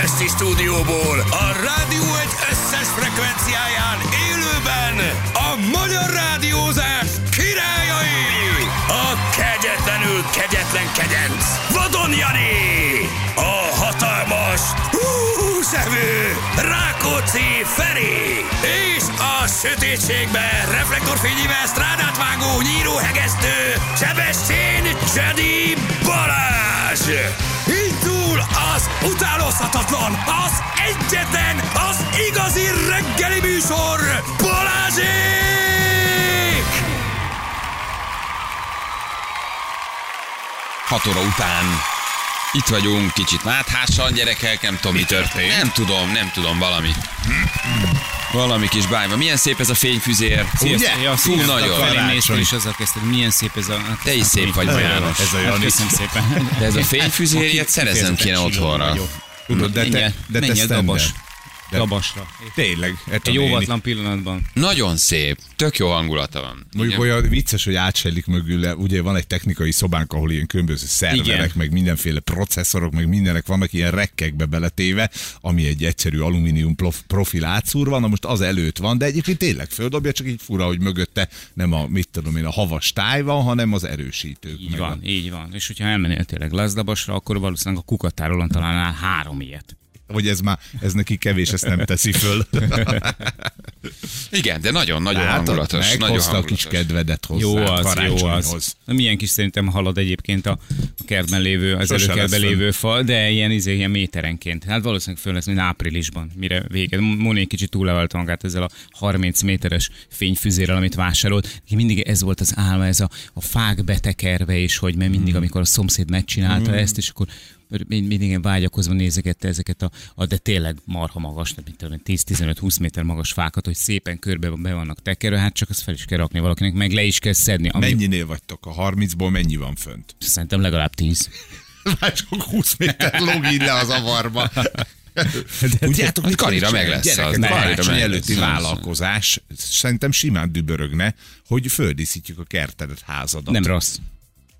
budapesti stúdióból a rádió egy összes frekvenciáján élőben a magyar rádiózás királyai! A kegyetlenül kegyetlen kegyenc, Vadon Jani! A hatalmas, húsevő, Rákóczi Feri! És a sötétségben reflektorfényével strádát vágó nyíróhegesztő Sebestyén Jedi Balázs! Utánozhatatlan, az egyetlen, az igazi reggeli műsor, Balázsék! 6 óra után itt vagyunk, kicsit máthásan, gyerekek, nem tudom, mi történt. Nem tudom, nem tudom, valami. Valami kis bájva. Milyen szép ez a fényfüzér. Sziasztok, ja, Fú, nagyon. Felém néztem, és azzal kezdted, milyen szép ez a... Hát, Te is szép vagy, János. Ez a Jani. Köszönöm szépen. De ez a fényfüzér, ilyet szereznem kéne otthonra. Tudod, de te, de te Dabasra. Tényleg. Egy Egy óvatlan. pillanatban. Nagyon szép. Tök jó hangulata van. Mondjuk Igen. olyan vicces, hogy átsejlik mögül, ugye van egy technikai szobánk, ahol ilyen különböző szerverek, Igen. meg mindenféle processzorok, meg mindenek vannak ilyen rekkekbe beletéve, ami egy egyszerű alumínium prof- profil átszúrva, na most az előtt van, de egyébként tényleg földobja, csak így fura, hogy mögötte nem a, mit tudom én, a havas táj van, hanem az erősítők. Így meg van, így van. És hogyha elmennél tényleg Lazdabasra, akkor valószínűleg a kukatárolan találnál három ilyet. A, hogy ez már, ez neki kevés, ezt nem teszi föl. Igen, de nagyon-nagyon Látod, hangulatos. Nagyon meghozta a hangulatos. kis kedvedet hozzá Jó az, jó karácsonyhoz. az. Na, milyen kis szerintem halad egyébként a a kertben lévő, az Sose előkertben lévő fal, de ilyen, izé, ilyen méterenként. Hát valószínűleg föl lesz, mint áprilisban, mire vége. Moni egy kicsit túlevelte magát ezzel a 30 méteres fényfüzérrel, amit vásárolt. Mindig ez volt az álma, ez a, a fák betekerve, és hogy mert Hmm. mindig, amikor a szomszéd megcsinálta ezt, és akkor mindig ilyen vágyakozva nézegette ezeket a, a de tényleg marha magas, mit tudom, én, 10-15-20 méter magas fákat, hogy szépen körbe be vannak tekerve, hát csak azt fel is kell rakni valakinek, meg le is kell szedni. Ami Mennyinél vagytok? A 30-ból mennyi van fönt? Szerintem legalább 10. Már csak 20 méter így le az avarba. Tudjátok, Hát Karira meg lesz az, karácsony előtti vállalkozás szerintem simán dübörögne, hogy földíszítjük a kertedet, házadat. Nem rossz.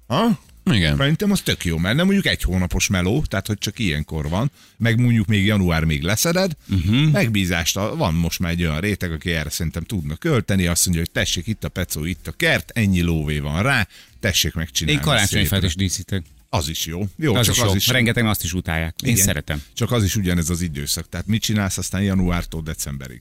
Ha? Igen. Szerintem az tök jó, mert nem mondjuk egy hónapos meló, tehát hogy csak ilyenkor van, meg mondjuk még január még leszeded, uh-huh. megbízást, van most már egy olyan réteg, aki erre szerintem tudna költeni, azt mondja, hogy tessék itt a pecó, itt a kert, ennyi lóvé van rá, tessék megcsinálni. Én karácsonyfát is díszítek. Az is jó. Jó, Az csak is az jó. is Rengetegen azt is utálják. Én Igen. szeretem. Csak az is ugyanez az időszak. Tehát mit csinálsz aztán januártól decemberig?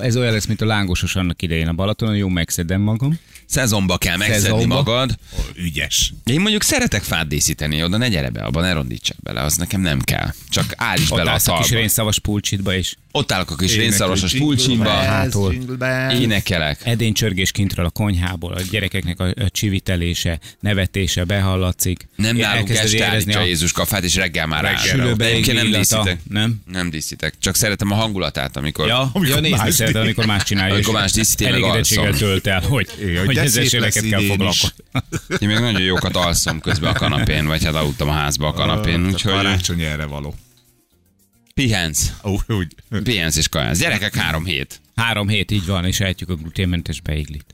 Ez olyan lesz, mint a lángosos annak idején a Balatonon, jó, megszedem magam. Szezonba kell megszedni Szezonba. magad. Ó, ügyes. Én mondjuk szeretek fát díszíteni, oda ne gyere be, abban ne rondítsak bele, az nekem nem kell. Csak állíts Ott bele a a kis rénszavas pulcsitba, és Ott állok a kis Énekelj, rénszaros jingle pulcsimba, bells, hátul. énekelek. edény csörgés kintről a konyhából, a gyerekeknek a, a csivitelése, nevetése behallatszik. Nem Én nálunk este a Jézus kafát, és reggel már áll. sülőbe Egyébként nem díszítek. Nem? Nem díszítek. Csak szeretem a hangulatát, amikor... Ja, Amikor ja nézni más szeretem, amikor más csinálja. Amikor más díszíti, meg alszom. tölt el, hogy, Igen, hogy hogy de ezzel lesz kell foglalkozni. Én még nagyon jókat alszom közben a kanapén, vagy hát aludtam a házba a kanapén, A úgyhogy karácsony erre való. Pihensz. Ó, úgy. Pihensz és kajánsz. Gyerekek három hét. Három hét, így van, és ejtjük a gluténmentes beiglit.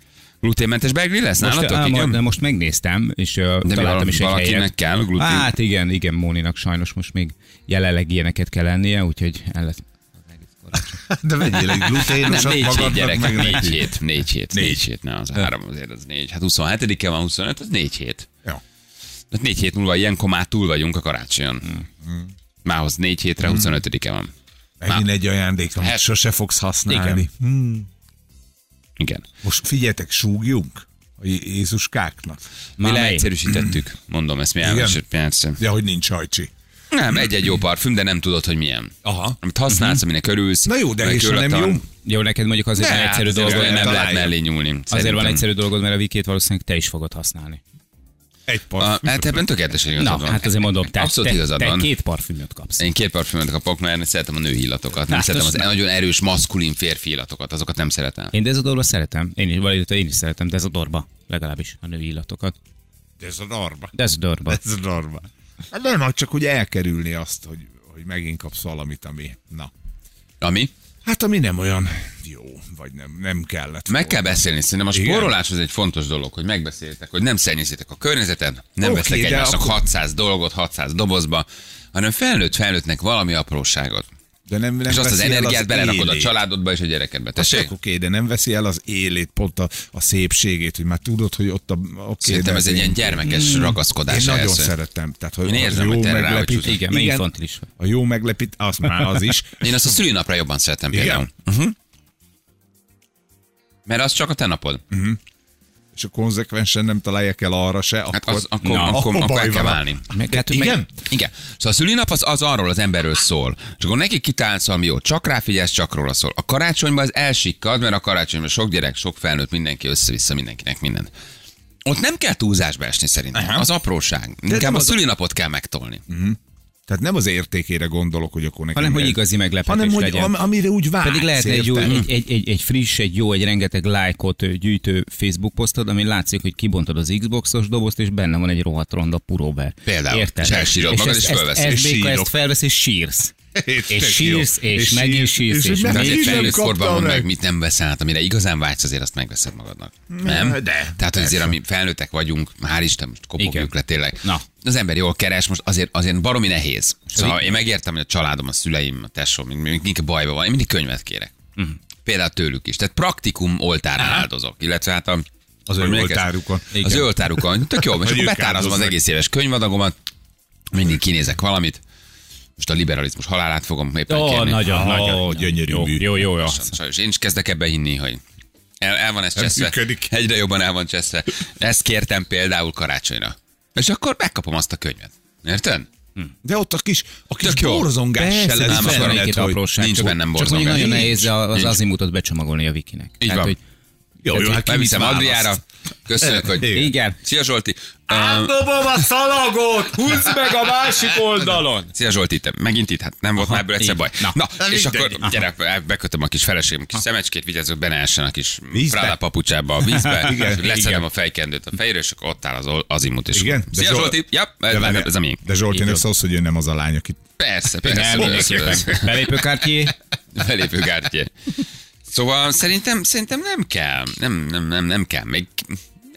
Gluténmentes beigli lesz Most, nálatok? á, Igen? most, de most megnéztem, és uh, De találtam is egy valakinek helyet. kell glutén? Hát igen, igen, Móninak sajnos most még jelenleg ilyeneket kell lennie, úgyhogy el lesz. De vegyél egy gluténosat négy hét gyerek, meg négy neki. hét, négy hét, négy hét, ne az három azért az négy. Hát 27-e van, 25, az négy hét. Jó. Hát négy hét múlva ilyenkor már túl vagyunk a karácsonyon. Mához négy hétre, 25-e van. Megint egy ajándék, amit Hát- sose fogsz használni. Igen. Most figyeljetek, súgjunk a Jé- Jézuskáknak. Mi Már mely? leegyszerűsítettük, mondom ezt mi Igen? elmesett. Ja, hogy nincs hajcsi. Nem, egy-egy jó parfüm, de nem tudod, hogy milyen. Aha. Amit használsz, aminek örülsz. Na jó, de és nem jó? van. Jó, neked mondjuk azért Ne, van hát egyszerű azért dolgod, nem lehet mellé nyúlni. azért van szerintem. egyszerű dolgod, mert a vikét valószínűleg te is fogod használni. Egy A, parfüm. hát ebben tökéletesen Na, igazad van. hát azért mondom, te, Abszolút te, igazad te van. két parfümöt kapsz. Én két parfümöt kapok, mert szeretem a női illatokat. Nem Hát, szeretem az nem. nagyon erős, maszkulin férfi illatokat, azokat nem szeretem. Én dezodorba szeretem. Én is, vagy én is szeretem dezodorba. Legalábbis a női illatokat. Dezodorba. Ez a darba. Hát nem, hát csak hogy elkerülni azt, hogy, hogy megint kapsz valamit, ami... Na. Ami? Hát ami nem olyan jó, vagy nem, nem kellett. Meg kell beszélni, szerintem a spórolás az egy fontos dolog, hogy megbeszéltek, hogy nem szennyezétek a környezetet, nem Oké, veszek de egymásnak akkor- 600 dolgot 600 dobozba, hanem felnőtt felnőttnek valami apróságot. De nem, nem és azt az energiát belerakod a élét. családodba és a gyerekedbe. Tessék? Oké, okay, de nem veszi el az élét, pont a, a szépségét, hogy már tudod, hogy ott a... Okay, Szerintem ez egy ilyen gyermekes ragaszkodás. Én nagyon ehhez. szeretem. Tehát, hogy Én a érzem, jó hogy te erre meglepít- rácsúszol. Igen, mert infantilis. A jó meglepít, az már az is. Én azt a szülinapra jobban szeretem Igen? például. Uh-huh. Mert az csak a te napod. És a konzekvensen nem találják el arra se, Hát akkor... az, akkor, Na, akkor, akkor akkor el kell válni. Meg, hát, Igen? Meg, Igen. Szóval a szülinap az, az arról az emberről szól. És akkor neki kitálsz valami jó, csak ráfigyelsz, csak róla szól. A karácsonyban az elsikkad, mert a karácsonyban sok gyerek, sok felnőtt, mindenki össze-vissza, mindenkinek mindent. Ott nem kell túlzásba esni szerintem. Aha. Az apróság. Inkább nem a szülinapot kell megtolni. Tehát nem az értékére gondolok, hogy akkor nekem... hanem, hogy igazi meglepetés Hanem, hogy legyen. am, amire úgy vágysz, Pedig lehetne egy, jó, egy, egy, egy, egy friss, egy jó, egy rengeteg lájkot gyűjtő Facebook posztod, ami látszik, hogy kibontod az Xboxos dobozt, és benne van egy rohadt ronda puróber. Például. Érted? És elsírod magad, és ezt, fölveszed. Ezt, És ezt, ezt felvesz, és sírsz. És És sírsz, és És megint sírsz, és és megint felnőtt korban mondd meg, mit nem veszel, hát amire igazán vágysz, azért azt megveszed magadnak. Nem? de, Tehát, hogy azért, ami felnőttek vagyunk, hál' Isten, most kopogjuk le tényleg. Na. Az ember jól keres, most azért, azért baromi nehéz. Szóval én megértem, hogy a családom, a szüleim, a tesóm, mindig bajban van, én mindig könyvet kérek. Mhm. Például tőlük is. Tehát praktikum oltárán áldozok. Illetve hát a, Az ő oltárukon. Az ő oltárukon. Tök jó, és akkor ők betárazom az egész éves könyvadagomat, mindig kinézek valamit. Most a liberalizmus halálát fogom éppen Ó, kérni. nagyon, Ó, nagyon. gyönyörű jó, mű. jó, jó, jó. Sajnos én is kezdek ebbe hinni, hogy el, el van ez Nem cseszve. működik. Egyre jobban el van cseszve. Ezt kértem például karácsonyra. És akkor megkapom azt a könyvet. Érted? De ott a kis, a kis Tök borzongás se lesz nem, nem, nincs csak, bennem Csak borzongás. nagyon Nincs. nehéz az azimutot becsomagolni a Wikinek. Így van. hogy Jó, jó, hát ki mit Beviszem választ? Adriára. Köszönök, hogy... Igen. igen. Szia Zsolti! Dobom a szalagot, húzd meg a másik oldalon. Szia Zsolti, te megint itt, hát nem volt Aha, már ebből egyszer baj. Na. Na, és mindegy. akkor gyere, bekötöm a kis feleségem, kis szemecskét, vigyázzuk, benne essen a kis Vízbe? Prada papucsába a vízbe, Igen, leszedem igen. a fejkendőt a fejre, és akkor ott áll az azimut, és Igen? Szia Zsolt- Zsolti, ja, De, ez, várjál, ez a miénk. de Zsoltinak szólsz, hogy ő nem az a lány, aki... Persze, persze. Nem, mindenképpen. Belépőkártyé. Szóval szerintem, szerintem nem kell. Nem, nem, nem, nem kell. Még,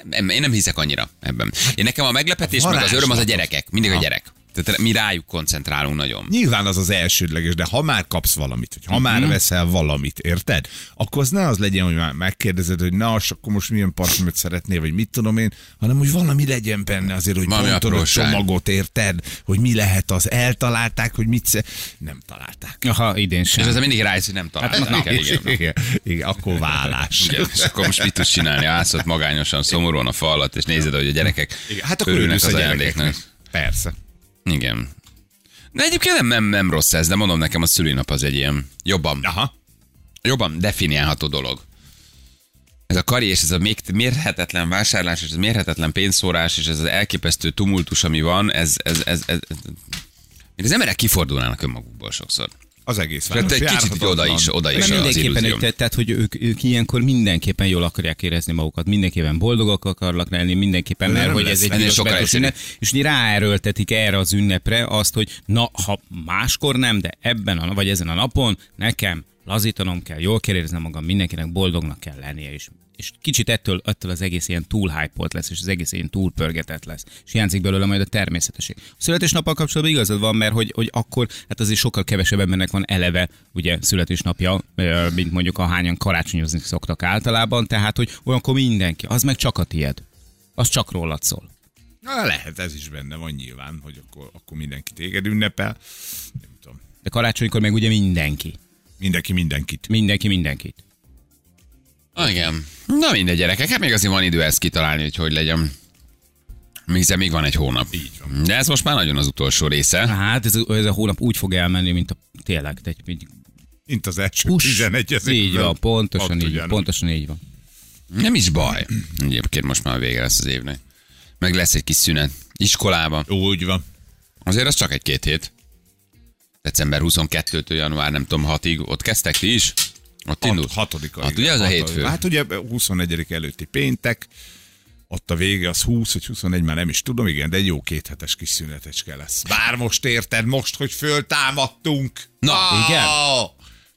nem, én nem hiszek annyira ebben. Én nekem a meglepetés, A meg az öröm az a gyerekek. Mindig a gyerek. Tehát mi rájuk koncentrálunk nagyon. Nyilván az az elsődleges, de ha már kapsz valamit, hogy ha már veszel valamit, érted? Akkor az ne az legyen, hogy már megkérdezed, hogy na, és akkor most milyen parfümöt szeretnél, vagy mit tudom én, hanem hogy valami legyen benne azért, hogy Valami pontod a csomagot, érted? Hogy mi lehet az, eltalálták, hogy mit sze... Nem találták. Aha, idén És sem. ezzel mindig rájössz, hogy nem találták. na, igen, igen. igen, igen, akkor vállás. Igen, és akkor most mit tudsz csinálni? Állsz magányosan, szomorúan a fal alatt, és nézed, hogy a gyerekek Igen, hát akkor örülnek az ajándéknak. gyerekeknek. Persze. Igen. De egyébként nem, nem, nem rossz ez, de mondom nekem a szülinap az egy ilyen jobban, Aha. jobban definiálható dolog. Ez a kari és ez a még mérhetetlen vásárlás, és ez a mérhetetlen pénzszórás, és ez az elképesztő tumultus, ami van, ez, ez, ez, ez, ez mint az emberek kifordulnának önmagukból sokszor. Az egész Tehát város. egy kicsit oda is, oda is az mindenképpen, egy, tehát hogy ők, ők ilyenkor mindenképpen jól akarják érezni magukat, mindenképpen boldogak akarnak lenni, mindenképpen, De mert nem hogy ez egy egyszerűbb. ünnep, és ráerőltetik erre az ünnepre azt, hogy na, ha máskor nem, de ebben a, vagy ezen a napon nekem lazítanom kell, jól kell éreznem magam, mindenkinek boldognak kell lennie, és, és kicsit ettől, ettől az egész ilyen túl hype lesz, és az egész ilyen túl pörgetett lesz. És hiányzik belőle majd a természetesség. A születésnappal kapcsolatban igazad van, mert hogy, hogy akkor, hát azért sokkal kevesebb embernek van eleve ugye születésnapja, mint mondjuk a hányan karácsonyozni szoktak általában, tehát hogy olyankor mindenki, az meg csak a tied. Az csak rólad szól. Na, lehet, ez is benne van nyilván, hogy akkor, akkor mindenki téged ünnepel. Nem tudom. De karácsonykor meg ugye mindenki. Mindenki mindenkit. Mindenki mindenkit. Ah, igen. Na mindegy gyerekek, hát még azért van idő ezt kitalálni, hogy hogy legyen. Hiszen még van egy hónap. Így van. De ez most már nagyon az utolsó része. Hát ez, a- ez a hónap úgy fog elmenni, mint a tényleg. De egy, egy Mint az első hús. 11 ezer. Így van, pontosan így, ugyanúgy. pontosan így van. Nem is baj. Egyébként most már vége lesz az évnek. Meg lesz egy kis szünet. Iskolában. Úgy van. Azért az csak egy-két hét. December 22-től január nem tudom 6-ig. Ott kezdtek ti is? Ott indult? Hat, hatodika. Hát ugye az a Hat- hétfő? Hát ugye 21 előtti péntek, ott a vége az 20 vagy 21, már nem is tudom, igen, de egy jó kéthetes kis szünetecske lesz. Bár most érted, most, hogy föltámadtunk. Na, igen.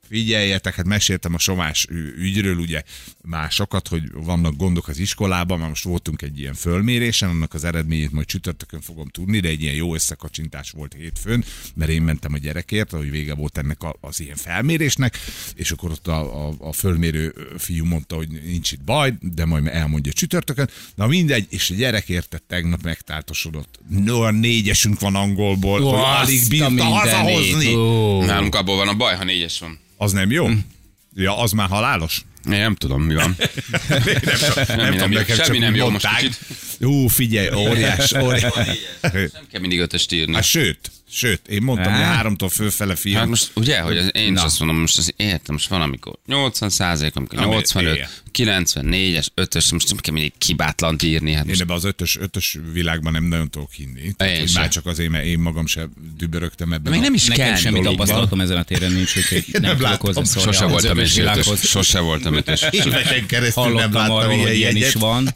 Figyeljetek, hát meséltem a Somás ügyről, ugye már sokat, hogy vannak gondok az iskolában, már most voltunk egy ilyen fölmérésen, annak az eredményét majd csütörtökön fogom tudni, de egy ilyen jó összekacsintás volt hétfőn, mert én mentem a gyerekért, hogy vége volt ennek a, az ilyen felmérésnek, és akkor ott a, a, a fölmérő fiú mondta, hogy nincs itt baj, de majd elmondja csütörtökön. Na mindegy, és a gyerek érted tegnap megtáltosodott. No, a négyesünk van angolból, hogy alig bírta hazahozni. Ó. Nálunk abból van a baj, ha négyes van. Az nem jó? Hm. Ja, az már halálos? Én nem tudom, mi van. nem, nem, nem jó. nekem Semmi nem jó most mondták. kicsit. Jó, figyelj, óriás, óriás. Nem kell mindig ötöst írni. Hát sőt, sőt, én mondtam, hogy háromtól fölfele fiam. Hát most ugye, hogy az- én is Na. azt mondom, most az értem, most van, amikor 80 százalék, amikor Ami- 85, igen. 94-es, 5-ös, most nem kell mindig kibátlant írni. Hát Én most ebbe az ötös, ötös világban nem nagyon tudok hinni. Sem. már csak azért, mert én magam sem dübörögtem ebben. még nem is Nekem kell semmi tapasztalatom ezen a téren nincs, úgyhogy nem, nem látom. Sose voltam ötös én. Sose voltam ötös. Éveken keresztül nem láttam ilyen jegyet. is van.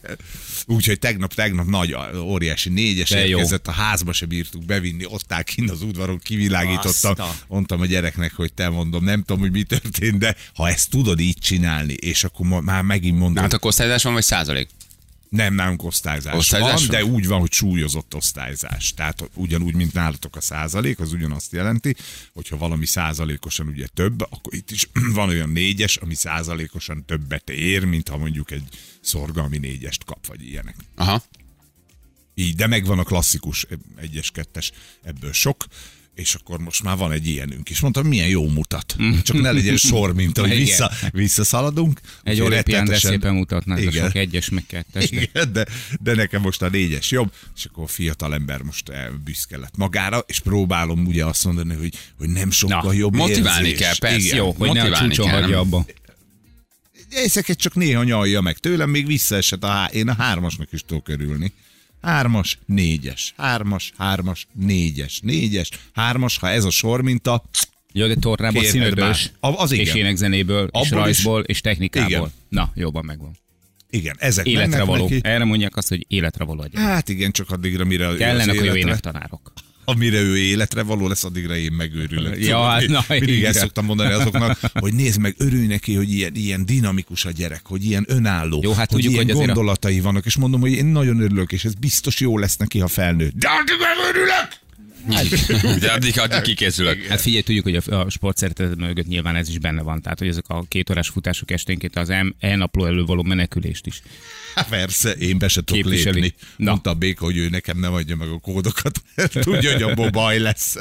Úgyhogy tegnap, tegnap nagy, óriási négyes De jó. érkezett, a házba se bírtuk bevinni, ott áll kint az udvaron, kivilágítottam. Azt a- Mondtam a gyereknek, hogy te mondom, nem tudom, hogy mi történt, de ha ezt tudod így csinálni, és akkor már megint mondom, Hát a osztályzás van, vagy százalék? Nem nálunk osztályzás, Osztályzás van, de úgy van, hogy súlyozott osztályzás. Tehát ugyanúgy, mint nálatok a százalék, az ugyanazt jelenti, hogyha valami százalékosan ugye több, akkor itt is van olyan négyes, ami százalékosan többet ér, mint ha mondjuk egy szorgalmi négyest kap, vagy ilyenek. Aha. Így, de megvan a klasszikus egyes, kettes, ebből sok, és akkor most már van egy ilyenünk is. Mondtam, milyen jó mutat. Csak ne legyen sor, mint hogy Igen. vissza, visszaszaladunk. Egy olimpián de szépen mutatnak, a Igen. sok egyes, meg kettes. de- igen, de, de nekem most a négyes jobb, és akkor a fiatal ember most eh, büszke lett magára, és próbálom ugye azt mondani, hogy, hogy nem sokkal Na, jobb motiválni érzés. kell, persze. Igen. Jó, hogy ne a csúcson hagyja abba. Ezeket csak néha nyalja meg tőlem, még visszaesett a há... Én a hármasnak is tudok örülni. Hármas, négyes, hármas, hármas, négyes, négyes, hármas, ha ez a sor minta, Jó, de tornából Kérheted színödös, az igen. és énekzenéből, és Abból rajzból, és technikából. Igen. Na, jobban megvan. igen, ezek Életre való. neki. Erre mondják azt, hogy életre való egy. Hát igen, csak addigra, mire Kellenek a jó énektanárok. Amire ő életre való lesz, addigra én megőrülök. Ja, hát, Tudod, na, Mindig igen. ezt szoktam mondani azoknak, hogy nézd meg, örülj neki, hogy ilyen, ilyen dinamikus a gyerek, hogy ilyen önálló, Jó, hát hogy tudjuk, ilyen hogy azért a- gondolatai vannak, és mondom, hogy én nagyon örülök, és ez biztos jó lesz neki, ha felnő. De addig megörülök! De addig, addig kikészülök. Hát figyelj, tudjuk, hogy a, a sport szeretet mögött nyilván ez is benne van. Tehát, hogy ezek a két órás futások esténként az elnapló elő való menekülést is. Hát persze, én be se tudok Képviseli. lépni. Na. Mondta a béka, hogy ő nekem nem adja meg a kódokat. Tudja, hogy abból baj lesz.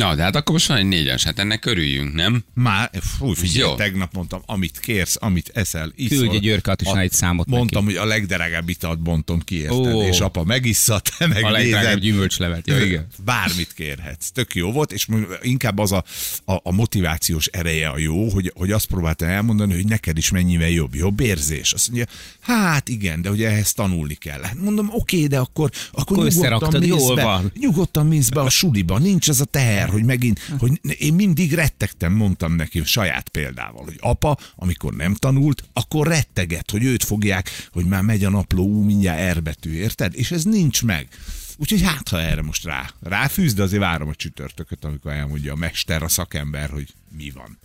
Na, de hát akkor most van egy négyes, hát ennek örüljünk, nem? Már, fú, figyelj, Jó. tegnap mondtam, amit kérsz, amit eszel, iszol. Küldj egy Attisnál A- egy számot Mondtam, hogy a legdrágább italt bontom ki, érted? Ó. És apa megissza, te meg A legdrágább gyümölcslevet. Ja, igen. Bármit kérhetsz. Tök jó volt, és inkább az a, a, a motivációs ereje a jó, hogy, hogy azt próbálta elmondani, hogy neked is mennyivel jobb, jobb érzés. Azt mondja, hát igen, de hogy ehhez tanulni kell. Hát mondom, oké, de akkor, akkor, Akkor nyugodtan mész jól be, van. nyugodtan mész be a suliba, nincs az a teher, hogy megint, hogy én mindig rettegtem, mondtam neki saját példával, hogy apa, amikor nem tanult, akkor retteget, hogy őt fogják, hogy már megy a napló, ú, mindjárt R betű, érted? És ez nincs meg. Úgyhogy hát, ha erre most rá, ráfűz, de azért várom a csütörtököt, amikor elmondja a mester, a szakember, hogy mi van.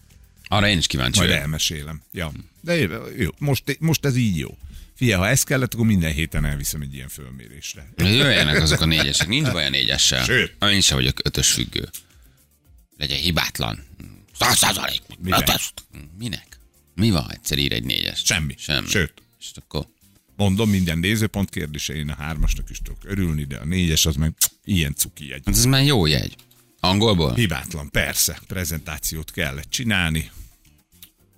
Arra én is kíváncsi Majd elmesélem. Ja. De jó. Most, most ez így jó. Fia, ha ez kellett, akkor minden héten elviszem egy ilyen fölmérésre. Jöjjenek azok a négyesek, nincs baj a négyessel. Sőt. Én sem vagyok ötös függő. Legyen hibátlan. Száz százalék. Minek? Mi van, egyszer ír egy négyes? Semmi. Semmi. Sőt. És akkor Mondom, minden nézőpont kérdése, én a hármasnak is tudok örülni, de a négyes az meg ilyen cuki egy. Hát ez már jó jegy. Angolból? Hibátlan, persze. Prezentációt kellett csinálni.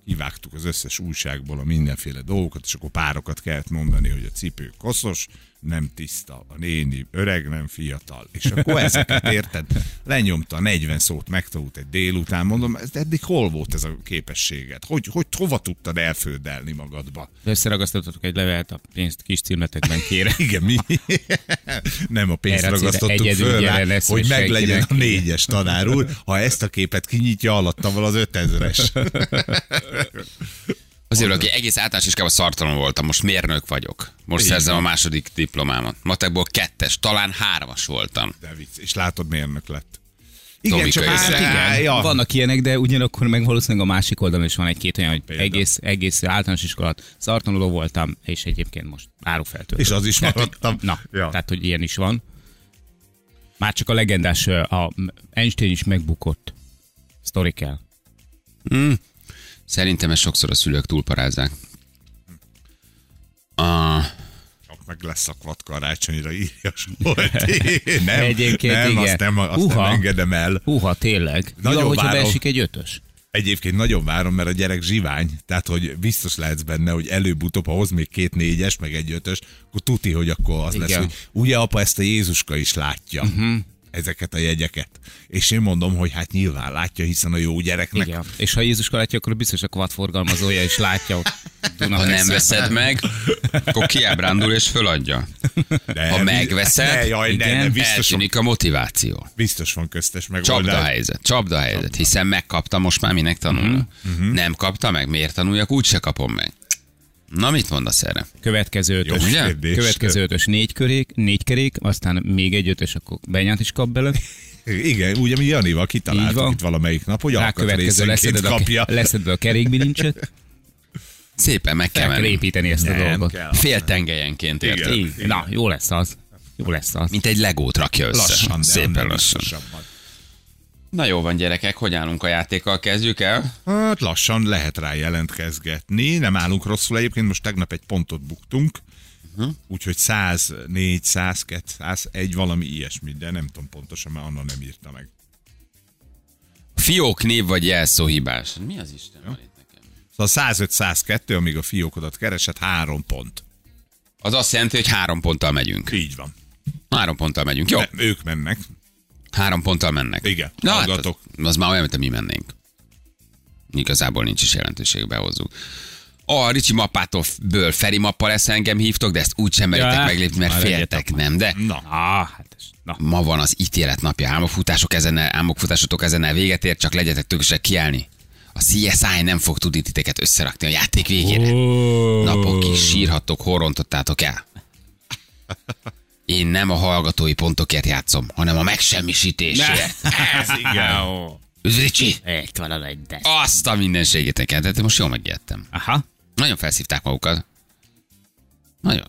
Kivágtuk az összes újságból a mindenféle dolgokat, és akkor párokat kellett mondani, hogy a cipő koszos, nem tiszta, a néni öreg, nem fiatal. És akkor ezeket érted? Lenyomta 40 szót, megtanult egy délután, mondom, ez eddig hol volt ez a képességed? Hogy, hogy hova tudtad elföldelni magadba? Összeragasztottatok egy levelet a pénzt kis címletekben, kére. Igen, mi? Nem a pénzt Erre a ragasztottuk föl rá, lesz, hogy meglegyen a négyes tanár úr. Ha ezt a képet kinyitja, alatta az ötezres. Azért, aki egész általános iskában szartalan voltam, most mérnök vagyok. Most Így szerzem a második diplomámat. Matekból kettes, talán hármas voltam. De vicc. És látod, mérnök lett. Igen, Tomika csak hát igen, ja. vannak ilyenek, de ugyanakkor meg valószínűleg a másik oldalon is van egy-két olyan, hogy egész, egész általános iskolat szartanuló voltam, és egyébként most árufeltöltő. És az is maradtam. Na, Ja. tehát, hogy ilyen is van. Már csak a legendás, a Einstein is megbukott. Sztori kell. Szerintem ezt sokszor a szülők túlparázzák. A, Csak meg lesz a kvad karácsonyra írja. Nem, Egyébként nem, igen. azt nem, azt nem Uha. engedem el. Húha, tényleg. Nagyon Jó, hogyha beesik egy ötös. Egyébként nagyon várom, mert a gyerek zsivány, tehát hogy biztos lehetsz benne, hogy előbb-utóbb, ha hoz még két négyes, meg egy ötös, akkor tuti, hogy akkor az lesz, Igen. hogy ugye apa ezt a Jézuska is látja. Uh-huh. Ezeket a jegyeket. És én mondom, hogy hát nyilván látja, hiszen a jó gyereknek Igen. És ha Jézus látja, akkor biztos a kvad forgalmazója is látja. hogy Duna ha nem veszed meg, akkor kiábrándul és föladja. De, Ha megveszed, ne, jaj, ne, igen, ne, biztos, van, Eltűnik a motiváció. biztos van köztes Csapda megoldás. helyzet, csapda helyzet, hiszen megkapta, most már minek tanulna. Mhm, Nem kapta meg, miért tanuljak, úgyse kapom meg. Na, mit mondasz erre? Következő Jó ötös. ugye? kérdés. Következő ötös négy, körék, négy kerék, aztán még egy ötös, akkor benyát is kap bele. Igen, ugye mi Janival kitaláltuk van. itt valamelyik nap, hogy alkatrészenként leszeded kapja. a, leszeded a kerékbilincset, Szépen meg kell kell építeni ezt a Nem dolgot. kell. Fél tengelyenként, Igen. érted? Na, jó lesz az. Jó lesz az. Mint egy legót rakja össze. Lassan, de Szépen annál lassan. Na jó van, gyerekek, hogy állunk a játékkal? Kezdjük el? Hát lassan lehet rá jelentkezgetni. Nem állunk rosszul egyébként, most tegnap egy pontot buktunk. Uh-huh. Úgyhogy 104, 102, 101, valami ilyesmi, de nem tudom pontosan, mert Anna nem írta meg. Fiók név vagy jelszó hibás. Mi az Isten van itt nekem? Szóval 105-102, amíg a fiókodat keresett, három pont. Az azt jelenti, hogy három ponttal megyünk. Így van. Három ponttal megyünk. Jó, De ők mennek. Három ponttal mennek. Igen, Na, hát, az, az már olyan, mint a mi mennénk. Igazából nincs is jelentőség, behozzuk. A Ricsi mappától ből Feri mappa lesz, engem hívtok, de ezt úgy sem meritek Ja, meglépni, mert féltek, nem, de Na, Ah, hát ez, na. ma van az ítélet napja. Álmokfutások ezen, álmokfutásotok ezen véget ér, csak legyetek tökösek kiállni. A CSI nem fog tudni titeket összerakni a játék végére. Napokig sírhattok, horrontottátok el. Én nem a hallgatói pontokért játszom, hanem a megsemmisítésért. ez igen. Üzricsi, Itt van a egy de. azt a mindenségéteket, tehát most jól megijedtem. Aha. Nagyon felszívták magukat. Nagyon.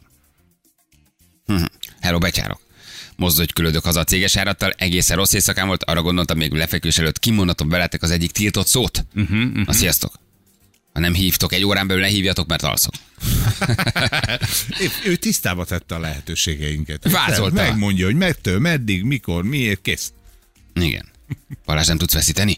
Hm. Hello, becsárok. Mozdulj, külödök haza a céges árattal, egészen rossz éjszakám volt, arra gondoltam, még lefekvés előtt kimondatom veletek az egyik tiltott szót. Uh-huh, uh-huh. Na, sziasztok. Ha nem hívtok egy órán belül, ne hívjatok, mert alszok. Ő, tisztába tette a lehetőségeinket. Vázolta. Megmondja, hogy mettől, meddig, mikor, miért, kész. Igen. Balázs, nem tudsz veszíteni?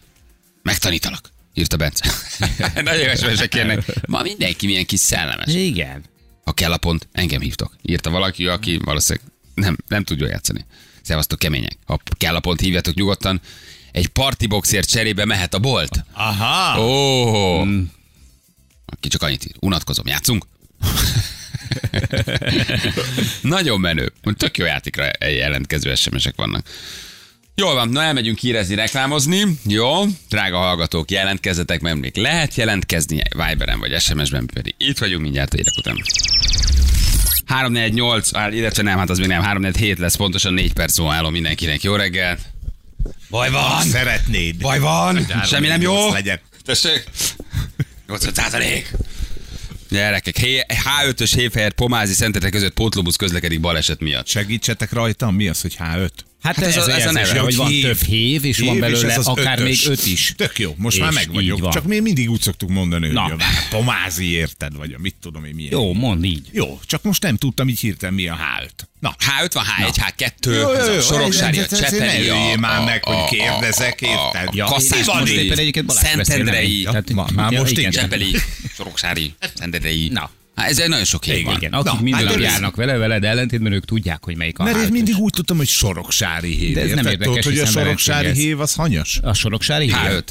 Megtanítalak, írta Bence. Nagyon SMS kérnek. Ma mindenki milyen kis szellemes. Igen. Ha kell a pont, engem hívtok. Írta valaki, aki valószínűleg nem, nem tudja játszani. Szevasztok kemények. Ha kell a pont, hívjatok nyugodtan. Egy partiboxért cserébe mehet a bolt. Aha. Ó, oh. Ki csak annyit ír. Unatkozom. Játszunk? Nagyon menő. Tök jó játékra jelentkező SMS-ek vannak. Jól van, na elmegyünk hírezni, reklámozni. Jó, drága hallgatók, jelentkezzetek, mert még lehet jelentkezni Viberen vagy SMS-ben, pedig itt vagyunk mindjárt a hírek után. 348, áll, illetve nem, hát az még nem, 347 lesz, pontosan 4 perc múlva állom mindenkinek. Jó reggelt! Baj van! Szeretnéd. Baj van! Semmi nem jó! Legyen. Tessék! 80 százalék! Gyerekek, H5-ös Héfehér Pomázi Szentetek között pótlóbusz közlekedik baleset miatt. Segítsetek rajtam, mi az, hogy H5? Hát, Hát ez, ez ez, a- ez a ez neve, hogy van hív. több hév, és van Hív, belőle ez az akár ötös. még öt is. Tök jó, most És már meg vagyok. van. Csak mi mindig úgy szoktuk mondani, hogy Na. a pomázi érted, vagy a mit tudom én milyen. Jó, mondd így. Jó, csak most nem tudtam így hirtelen mi a H5. Na, H5 van, H1, H2, Jó, jó, ez jó, a Soroksári, a ez- ez- ez- Csepeli, a, már meg, hogy kérdezek, érted? Ja, Kasszás van most éppen egyébként Szentendrei, már most igen. igen. Csepeli, Soroksári, Szentendrei. Na. Hát ez egy nagyon sok hely van. Igen, akik Na, minden hát nap járnak vele, veled ellentétben ők tudják, hogy melyik a Mert én mindig úgy tudtam, hogy soroksári hév. De ez nem érdekes, Tudod, hogy a soroksári hév az hanyas? A soroksári hév? H5.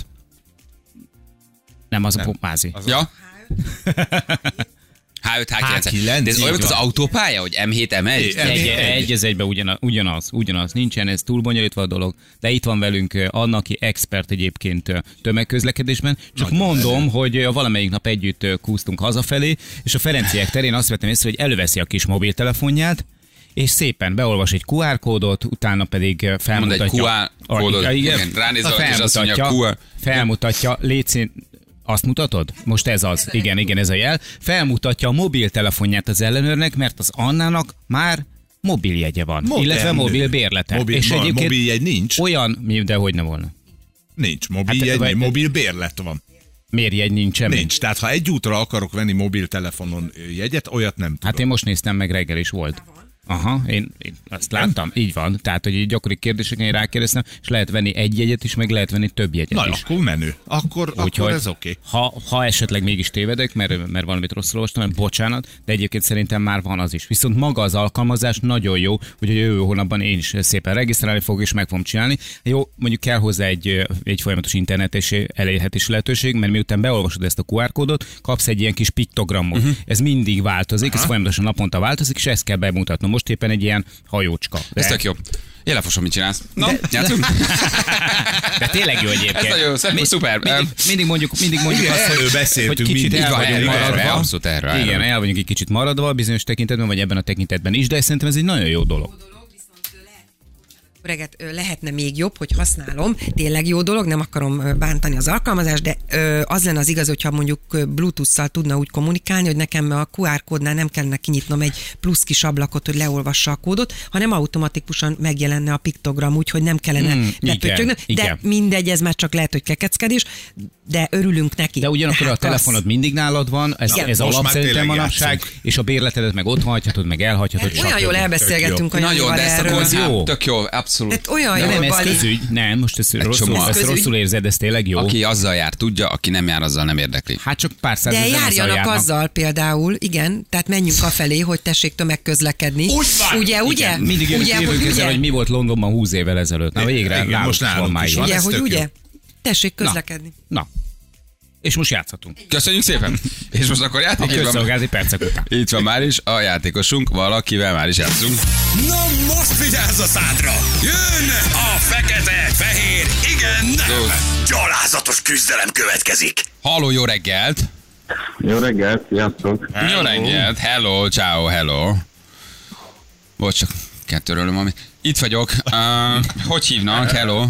Nem, az a pomázi. Ja? H5, H9. H9, De ez olyan, mint az autópálya, hogy M7, M1? Igen. Egy, egy- az egyben ugyanaz, ugyanaz, ugyanaz, nincsen, ez túl bonyolítva a dolog, de itt van velünk Anna, aki expert egyébként tömegközlekedésben. Csak mondom, hogy eh, valamelyik nap együtt kúztunk hazafelé, és a Ferenciek terén azt vettem észre, hogy előveszi a kis mobiltelefonját, és szépen beolvas egy QR kódot, utána pedig felmutatja. Mond egy QR kódot, Ah, igen, ránéz Na, valaki, és azt mondja, felmutatja, QR. felmutatja, létszín, azt mutatod? Most ez az. Igen, igen, ez a jel. Felmutatja a mobiltelefonját az ellenőrnek, mert az Annának már mobiljegye van, Modern. illetve mobil bérlete. Mobil- és ma- egyébként mobiljegy nincs? Olyan, de hogy ne volna. Nincs. Mobil, Hát, hát, vagy- mobil bérlet van. Miért jegy nincsen? Nincs. Tehát ha egy útra akarok venni mobiltelefonon jegyet, olyat nem tudom. Hát én most néztem meg reggel is volt. Aha, én, én azt láttam, így van. Tehát, hogy gyakori kérdéseken én rákérdeztem, és lehet venni egy jegyet is, meg lehet venni több jegyet Na, is. akkor menő. Akkor, akkor ez oké. ha, ha esetleg mégis tévedek, mert, mert valamit rosszul olvastam, mert bocsánat, de egyébként szerintem már van az is. Viszont maga az alkalmazás nagyon jó, úgyhogy a jövő hónapban én is szépen regisztrálni fogok, és meg fogom csinálni. Jó, mondjuk kell hozzá egy, egy folyamatos internetes elérhetési lehetőség, mert miután beolvasod ezt a QR kódot, kapsz egy ilyen kis piktogramot. Uh-huh. Ez mindig változik, ez folyamatosan naponta változik, és ezt kell bemutatnom. Most éppen egy ilyen hajócska. Ez De- tök jó. Élefosom, mit csinálsz? Na, játszunk? De tényleg jó egyébként. Ez nagyon jó, Mi- szuper. Mindig, mindig mondjuk, mindig mondjuk Igen, azt, hogy, beszéltünk hogy kicsit mindig. el vagyunk maradva. erről, abszolút erről. Igen, el vagyunk egy kicsit maradva bizonyos tekintetben, vagy ebben a tekintetben is, de szerintem ez egy nagyon jó dolog. Öreget lehetne még jobb, hogy használom. Tényleg jó dolog, nem akarom bántani az alkalmazást, de az lenne az igaz, hogyha mondjuk Bluetooth-szal tudna úgy kommunikálni, hogy nekem a QR kódnál nem kellene kinyitnom egy plusz kis ablakot, hogy leolvassa a kódot, hanem automatikusan megjelenne a piktogram, úgyhogy nem kellene Hmm, mm, igen. De igen. mindegy, ez már csak lehet, hogy kekeckedés, de örülünk neki. De ugyanakkor a Tehát telefonod az- mindig nálad van, ez, Igen. ez alap szerintem manapság, és a bérletedet meg ott hagyhatod, meg elhagyhatod. Olyan stb. jól elbeszélgettünk a Nagyon, de ezt erről. jó. tök jó, abszolút. Tehát olyan De jó, nem, ez közügy. Nem, most ezt rosszul, csomó. ezt rosszul érzed, ez tényleg jó. Aki azzal jár, tudja, aki nem jár, azzal nem érdekli. Hát csak pár De százezren azzal járjanak járnak. azzal például, igen, tehát menjünk afelé, hogy tessék tömegközlekedni. Úgy van. Ugye, ugye? Igen, mindig ugye, hogy ezzel, ugye? hogy mi volt Londonban 20 évvel ezelőtt. Na végre, most nálunk már is van. Ugye, hogy ugye? Tessék Na. közlekedni. Na. És most játszhatunk. Köszönjük szépen! És most akkor A játék itt van. közszolgálati percek után. Itt van már is a játékosunk, valakivel már is játszunk. Na most vigyázz a szádra! Jön a fekete, fehér, igen, nem! Gyalázatos küzdelem következik! Halló, jó reggelt! Jó reggelt, sziasztok! Jó reggelt! Hello, ciao, hello! Bocs, csak kettőről amit. Itt vagyok. Uh, hogy hívnak? Hello.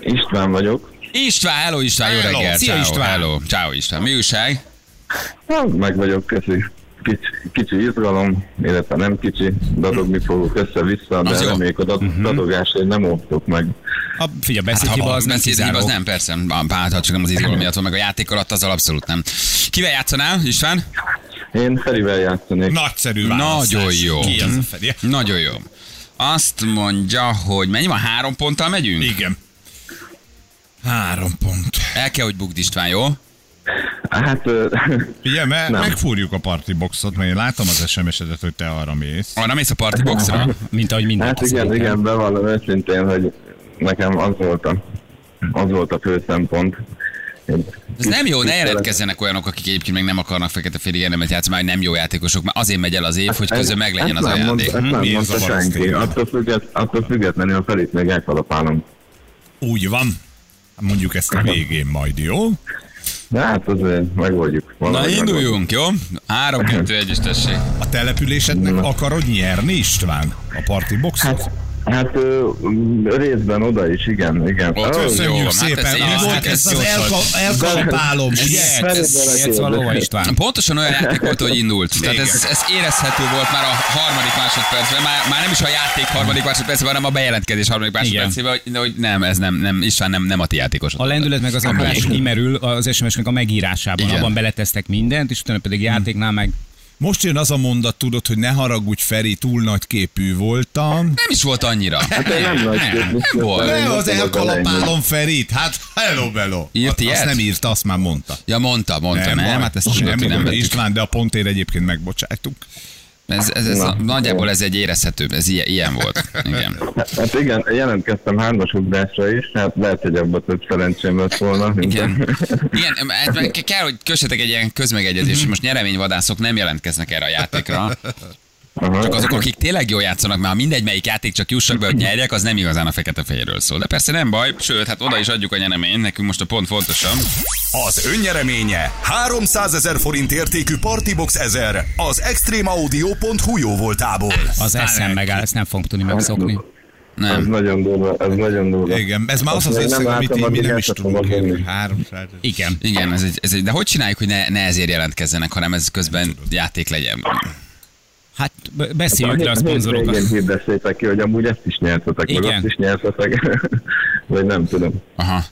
István vagyok. István, hello István, jó Hello. reggelt. Szia, ciao, István. Hello, ciao István. Mi újság? Hát, meg vagyok, köszi. Kicsi, kicsi izgalom, illetve nem kicsi, dadogni fogok össze-vissza, de Az jó. reméljük a dad- dadogásért nem óvtok meg. A, figyelj, beszédhiba ha az nem beszéd, hiba, az nem, persze. Bánhat, csak nem az izgalom miatt van, meg a játék alatt az abszolút nem. Kivel játszanál, István? Én Ferivel játszanék. Nagyszerű választás. Nagyon jó. Ki az a Feri? Nagyon jó. Azt mondja, hogy mennyi van? Három ponttal megyünk? Igen. Három pont. El kell, hogy bukd István, jó? Hát, Ugye, mert Nem. megfúrjuk a party boxot, mert én látom az SMS-edet, hogy te arra mész. Arra mész a party boxra? Mint ahogy minden. hát igen, igen, bevallom őszintén, hogy nekem az volt a, az volt a fő szempont. Ez nem jó, ne jelentkezzenek olyanok, akik egyébként meg nem akarnak fekete félig érdemet játszani, mert nem jó játékosok, mert azért megy el az év, hogy közben meglegyen az ezt a nem játék. Mondta, ezt nem mondta a senki. Attól, függet, attól függetlenül a Ferit még elkalapálom. Úgy van. Mondjuk ezt a végén majd, jó? De hát azért megoldjuk. Na induljunk, jó? Három, kettő, egy, és tessék. A településednek akarod nyerni, István? A party boxot? Hát, hát részben oda is, igen, igen. Ott Ó, össze- Jó, Köszönjük hát szépen. ez Mi jó, volt hát ez ez az elka- elkalapálom, ugye? Érsz valahova, István? Pontosan olyan játék volt, hogy indult. Tehát ez, ez érezhető volt már a harmadik másodpercben, már, már nem is a játék harmadik másodpercben, hanem a bejelentkezés harmadik másodpercben, hogy, hogy nem, ez nem, nem, István nem, nem a ti játékosod. A lendület meg az akarás kimerül az SMS-nek a megírásában. Igen. Abban beletesztek mindent, és utána pedig játéknál meg Most jön az a mondat, tudod, hogy ne haragudj, Feri, túl nagy képű voltam. Nem is volt annyira. Hát én nem nagy képviselő. volt. Ne, az elkalapálom Ferit, hát hello, bello. Írt Azt ilyet? nem írta, azt már mondta. Ja, mondta, mondta, nem, baj. hát ezt nem baj. vettük. István, de a pontért egyébként megbocsájtunk. Ez, ez, ez Na. nagyjából ez egy érezhető, ez ilyen, ilyen volt. Igen. Hát igen, jelentkeztem hármas ugrásra is, hát lehet, hogy abban több szerencsém lett volna. Igen. Igen, hát kell, hogy kössetek egy ilyen közmegegyezést, hogy most nyereményvadászok nem jelentkeznek erre a játékra. Csak azok, akik tényleg jól játszanak, mert ha mindegy, melyik játék csak jussak be, hogy nyerjek, az nem igazán a fekete-fehérről szól. De persze nem baj, sőt, hát oda is adjuk a nyereményt, nekünk most a pont fontosabb. Az önnyereménye 300 ezer forint értékű Partibox 1000 az extremeaudio.hu jó voltából. Az eszem megáll, ezt nem fogom tudni megszokni. Ez Nem. nagyon durva, ez nagyon durva. Igen, ez már az az összeg, amit így mi nem is tudunk érni. venni. 300 Igen. Igen, ez egy, ez egy, de hogy csináljuk, hogy ne, ne ezért jelentkezzenek, hanem ez közben játék legyen? Hát beszéljük le a hétvégén szponzorokat. hirdessétek ki, hogy amúgy ezt is nyertetek, meg Igen. azt is nyertetek. Vagy nem tudom. Aha.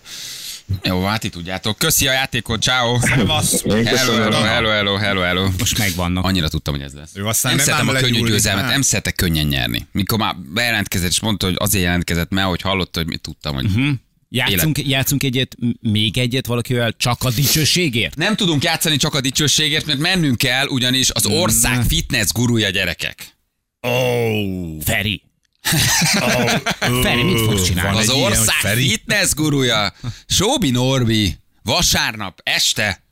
Jó, hát ti tudjátok. Köszi a játékot, ciao. Hello, hello, hello, hello, hello, hello. Most megvannak. Annyira tudtam, hogy ez lesz. Jó, aztán nem szeretem a könnyű győzelmet, Hát. nem szeretek könnyen nyerni. Mikor már bejelentkezett, és mondta, hogy azért jelentkezett, mert hogy hallotta, hogy mit tudtam, hogy... Hm? Játszunk, játszunk egyet, még egyet valakivel csak a dicsőségért? Nem tudunk játszani csak a dicsőségért, mert mennünk kell, ugyanis az ország fitness gurúja gyerekek. Feri. Feri, mit fogsz csinálni? Az ilyen, hogy ország Feri. fitness gurúja, Sóbi Norbi, vasárnap este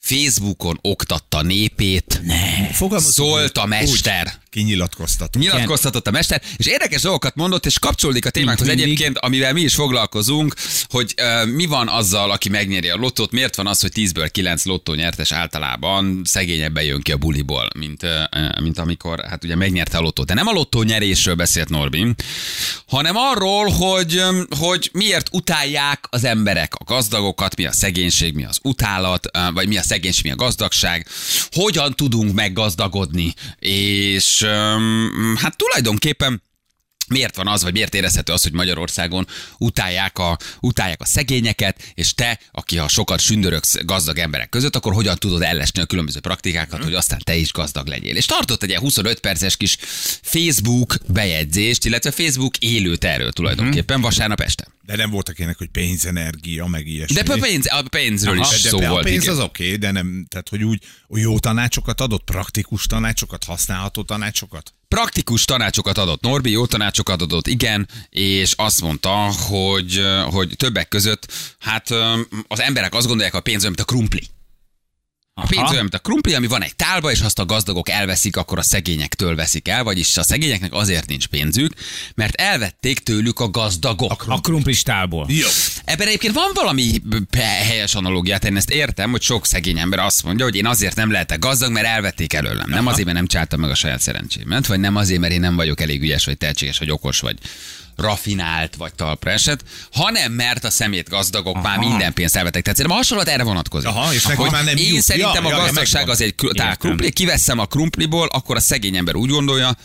Facebookon oktatta népét, Fogalmazunk szólt a úgy, mester. Kinyilatkoztatunk. Nyilatkoztatott a mester, és érdekes dolgokat mondott, és kapcsolódik a témákhoz egyébként, amivel mi is foglalkozunk, hogy uh, mi van azzal, aki megnyeri a lottót, miért van az, hogy 10-ből 9 lottó nyertes általában szegényebben jön ki a buliból, mint, uh, mint amikor hát ugye megnyerte a lottót. De nem a lottó nyerésről beszélt Norbi, hanem arról, hogy, hogy miért utálják az emberek a gazdagokat, mi a szegénység, mi az utálat, vagy mi a szegénység, mi a gazdagság, hogyan tudunk meggazdagodni, és um, hát tulajdonképpen Miért van az, vagy miért érezhető az, hogy Magyarországon utálják a, utálják a szegényeket, és te, aki ha sokat sündörögsz gazdag emberek között, akkor hogyan tudod ellesni a különböző praktikákat, hogy aztán te is gazdag legyél. És tartott egy ilyen 25 perces kis Facebook bejegyzést, illetve Facebook élőt erről tulajdonképpen vasárnap este. De nem voltak ilyenek, hogy pénzenergia, meg ilyesmi. De a, pénz, a pénzről Aha, is de szó a volt. pénz igen. az oké, okay, de nem, tehát hogy úgy jó tanácsokat adott, praktikus tanácsokat, használható tanácsokat? praktikus tanácsokat adott Norbi, jó tanácsokat adott, igen, és azt mondta, hogy, hogy többek között, hát az emberek azt gondolják, a pénz olyan, mint a krumpli. A pénz Aha. olyan, mint a krumpli, ami van egy tálba, és azt a gazdagok elveszik, akkor a szegényektől veszik el, vagyis a szegényeknek azért nincs pénzük, mert elvették tőlük a gazdagok. A krumplistálból. Jó. Ebben egyébként van valami helyes analógiát, én ezt értem, hogy sok szegény ember azt mondja, hogy én azért nem lehetek gazdag, mert elvették előlem. Nem azért, mert nem csináltam meg a saját szerencsémet, vagy nem azért, mert én nem vagyok elég ügyes, vagy tehetséges, vagy okos, vagy rafinált, vagy talpra esett, hanem mert a szemét gazdagok Aha. már minden pénzt elvettek. Tehát szerintem a hasonlat erre vonatkozik. Aha, és Hogy már nem Én jut. szerintem Ja, a ja, gazdagság megvan. az egy tehát krumpli, kiveszem a krumpliból, akkor a szegény ember úgy gondolja,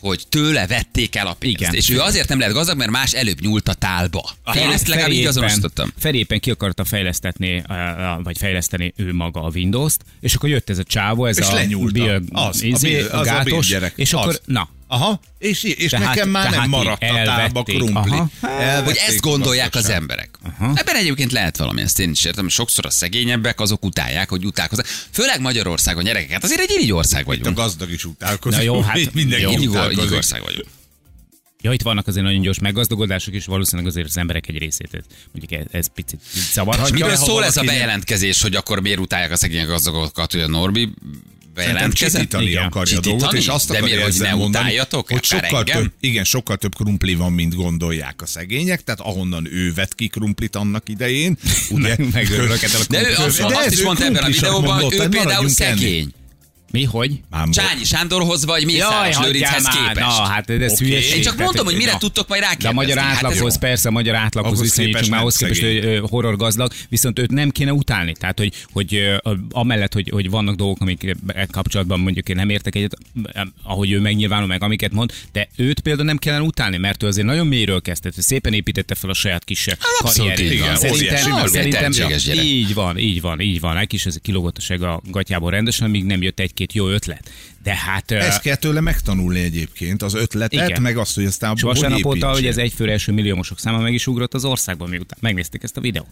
hogy tőle vették el a pénzt. Igen. És ő azért nem lehet gazdag, mert más előbb nyúlt a tálba. Én ezt legalább így azonosítottam. Feri éppen ki akarta fejlesztetni, uh, vagy fejleszteni ő maga a Windows-t, és akkor jött ez a csávó, ez És a lenyúlta. Bill, Az, a izé, Bill- az a gátos, Bill gyerek. és akkor, Az. na, Aha, és, és Tehát- nekem már nem maradt a tálba elvették. krumpli. Aha. Elvették Hogy ezt gondolják az emberek. Ebben egyébként lehet valami, ezt én is értem, sokszor a szegényebbek azok utálják, hogy utálkoznak. Főleg Magyarországon gyerekeket, azért egy irigy ország Itt a vagyunk. gazdag is utálkozik. Na jó, hát mindenki jó, utálkozik. ország vagyunk. Ja, itt vannak azért nagyon gyors meggazdagodások, és valószínűleg azért az emberek egy részét, mondjuk ez, ez picit zavarhatja. Miről szól ez a nem- bejelentkezés, hogy akkor miért utálják a szegények gazdagokat, hogy a Norbi bejelentkezett? csitítani Igen. akarja a Csitítani? dolgot, és azt De akarja miért, hogy ezzel ne mondani, utáljatok? hogy sokkal engem? több, igen, sokkal több krumpli van, mint gondolják a szegények, tehát ahonnan ő vett ki krumplit annak idején, ugye? Meg- megörülök ettől a De ő azt, De azt ez is mondta ebben a videóban, hogy ő hogy például szegény. Mi, hogy? Mámból. Csányi Sándorhoz vagy Jaj, Mészáros hagyjál Lőrinchez képest. na, hát ez Oké. hülyeség. Én csak mondom, hogy mire na. tudtok majd De a rákérdezni. magyar Hát átlaghoz, jó. persze, a magyar átlaghoz képest már ahhoz képest, hogy horror gazdag, viszont őt nem kéne utálni. Tehát, hogy, hogy amellett, hogy, hogy vannak dolgok, amik kapcsolatban mondjuk én nem értek egyet, ahogy ő megnyilvánul meg, amiket mond, de őt például nem kellene utálni, mert ő azért nagyon mélyről kezdett, szépen építette fel a saját kis karrierét. így van. Szerintem, szerintem így van, így van, így van. Egy kis ez kilógott a gatyából rendesen, míg nem jött egy-két jó ötlet. De hát... Ezt kell tőle megtanulni egyébként, az ötletet, Igen. meg azt, hogy aztán és vasárnap óta, hogy ez egyfőre első milliómosok száma meg is ugrott az országban, miután megnézték ezt a videót.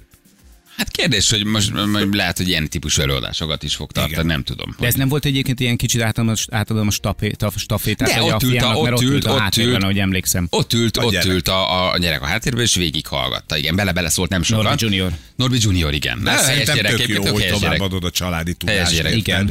Hát kérdés, hogy most lehet, hogy ilyen típusú előadásokat is fog tartani, Igen. nem tudom. De ez nem volt egyébként ilyen kicsit átadom, átadom a stafé- taf- stafétát, De ott a ült a- ott mert ott ült, ült a ott ült. ahogy emlékszem. Ott ült, A ott gyerek. ült a, a gyerek a háttérben, és végig hallgatta. Igen, bele-bele szólt nem sokat. Norbi Junior. Norbi Junior, igen. De helyes szerintem tök jó, hogy helyes továbbadod a családi Helyes tudást. gyerek. Igen.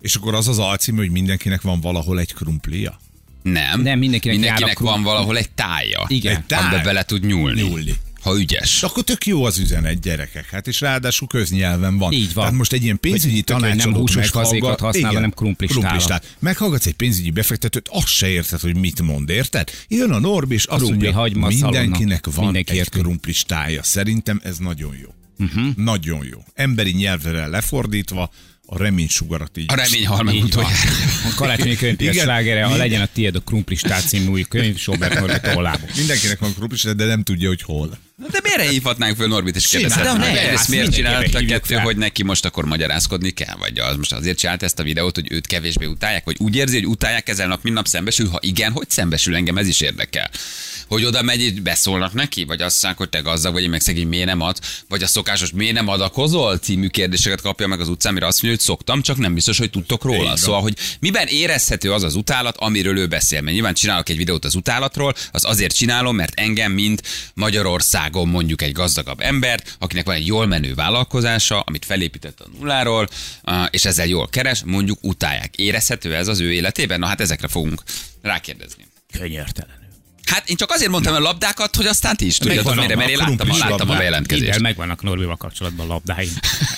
És akkor az az alcím, hogy mindenkinek van valahol egy krumplia. Nem. Nem, mindenkinek mindenkinek van valahol egy tája. Igen. Egy táj. Amiben bele tud nyúlni. Nyúlni. Ha ügyes. Akkor tök jó az üzenet, gyerekek. Hát és ráadásul köznyelven van. Így van. Tehát most egy ilyen pénzügyi talán nem tanácsadót húsos fazékat használ, hanem krumplistával. krumplistát. Meghallgatsz egy pénzügyi befektetőt, azt se érted, hogy mit mond, érted? Jön a Norbi, és azt Krumpli, mondja, mindenkinek szalonna. van Mindenki egy érti. krumplistája. Szerintem ez nagyon jó. Uh-huh. Nagyon jó. Emberi nyelvre lefordítva, a reménysugarat így. A remény hal meg Így van. utoljára. A karácsonyi Igen. slágere, a legyen a tiéd a krumplistát című új könyv, Sobert Norbi tollából. Mindenkinek van krumplistá, de nem tudja, hogy hol. De miért hívhatnánk föl Norbit és Simán. kérdezhetnénk, De ne, ezt miért csinálta kettő, fel. hogy neki most akkor magyarázkodni kell, vagy az most azért csinált ezt a videót, hogy őt kevésbé utálják, vagy úgy érzi, hogy utálják ezzel nap, mint nap szembesül, ha igen, hogy szembesül engem, ez is érdekel. Hogy oda megy, így beszólnak neki, vagy azt mondják, hogy te gazdag vagy, én meg szegény miért nem ad, vagy a szokásos miért nem adakozol című kérdéseket kapja meg az utcán, mire azt mondja, hogy szoktam, csak nem biztos, hogy tudtok róla. van. Szóval, hogy miben érezhető az az utálat, amiről ő beszél. Mert nyilván csinálok egy videót az utálatról, az azért csinálom, mert engem, mint Magyarországon mondjuk egy gazdagabb embert, akinek van egy jól menő vállalkozása, amit felépített a nulláról, és ezzel jól keres, mondjuk utálják. Érezhető ez az ő életében? Na hát ezekre fogunk rákérdezni. Könyörtelenül. Hát én csak azért mondtam a labdákat, hogy aztán ti is Megvannak mire, mert én a láttam, a- krumplis láttam a labdák. bejelentkezést. Igen, megvannak Norbival kapcsolatban labdáim.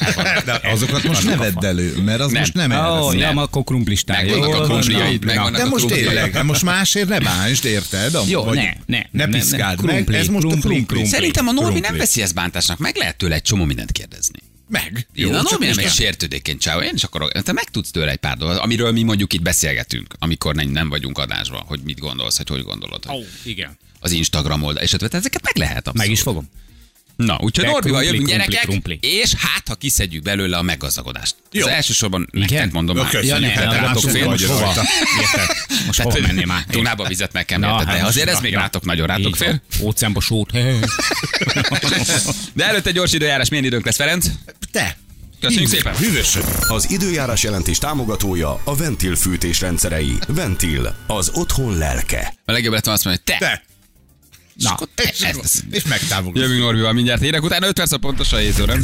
De azokat most ne vedd elő, mert az Nem. most nem Ó, szól. ja, akkor krumplistán. Megvannak a krumpliaid, De most tényleg, de most másért ne bánsd, érted? Jó, ne, ne, Ne nem, nem, piszkáld nem. meg, ez most a krumpli. Szerintem a Norbi nem veszi ezt bántásnak, meg lehet tőle egy csomó mindent kérdezni. Meg. Én a csak Norbi nem most egy nem. sértődékeny csáó, én is akarok, te meg tudsz tőle egy pár dolgot, amiről mi mondjuk itt beszélgetünk, amikor nem, nem vagyunk adásban, hogy mit gondolsz, hogy hogy gondolod. Hogy Ó, igen. az Instagram oldal, és ötvet, ezeket meg lehet abszolút. Meg is fogom. Na, úgyhogy De Norbival krumpli, jövünk krumpli, gyerekek, krumpli. és hát, ha kiszedjük belőle a meggazdagodást. Jó. Az elsősorban nektek mondom Na, már. köszönjük, Ja, ne, hát ne, rátok fél, most hogy hova? Most hova mennél már? Dunába vizet meg kell mérted, de hát azért ez még rátok nagyon rátok fél. Óceánba sót. De előtte gyors időjárás, milyen időnk lesz, Ferenc? Te. Köszönjük szépen. Hűvösön. Az időjárás jelentés támogatója a Ventil fűtés rendszerei. Ventil, az otthon lelke. A legjobb lett volna azt mondani, hogy te. Te. És akkor És, megtámogatod. Jövünk Norbival mindjárt hírek után, 5 perc a pontosan 7 óra.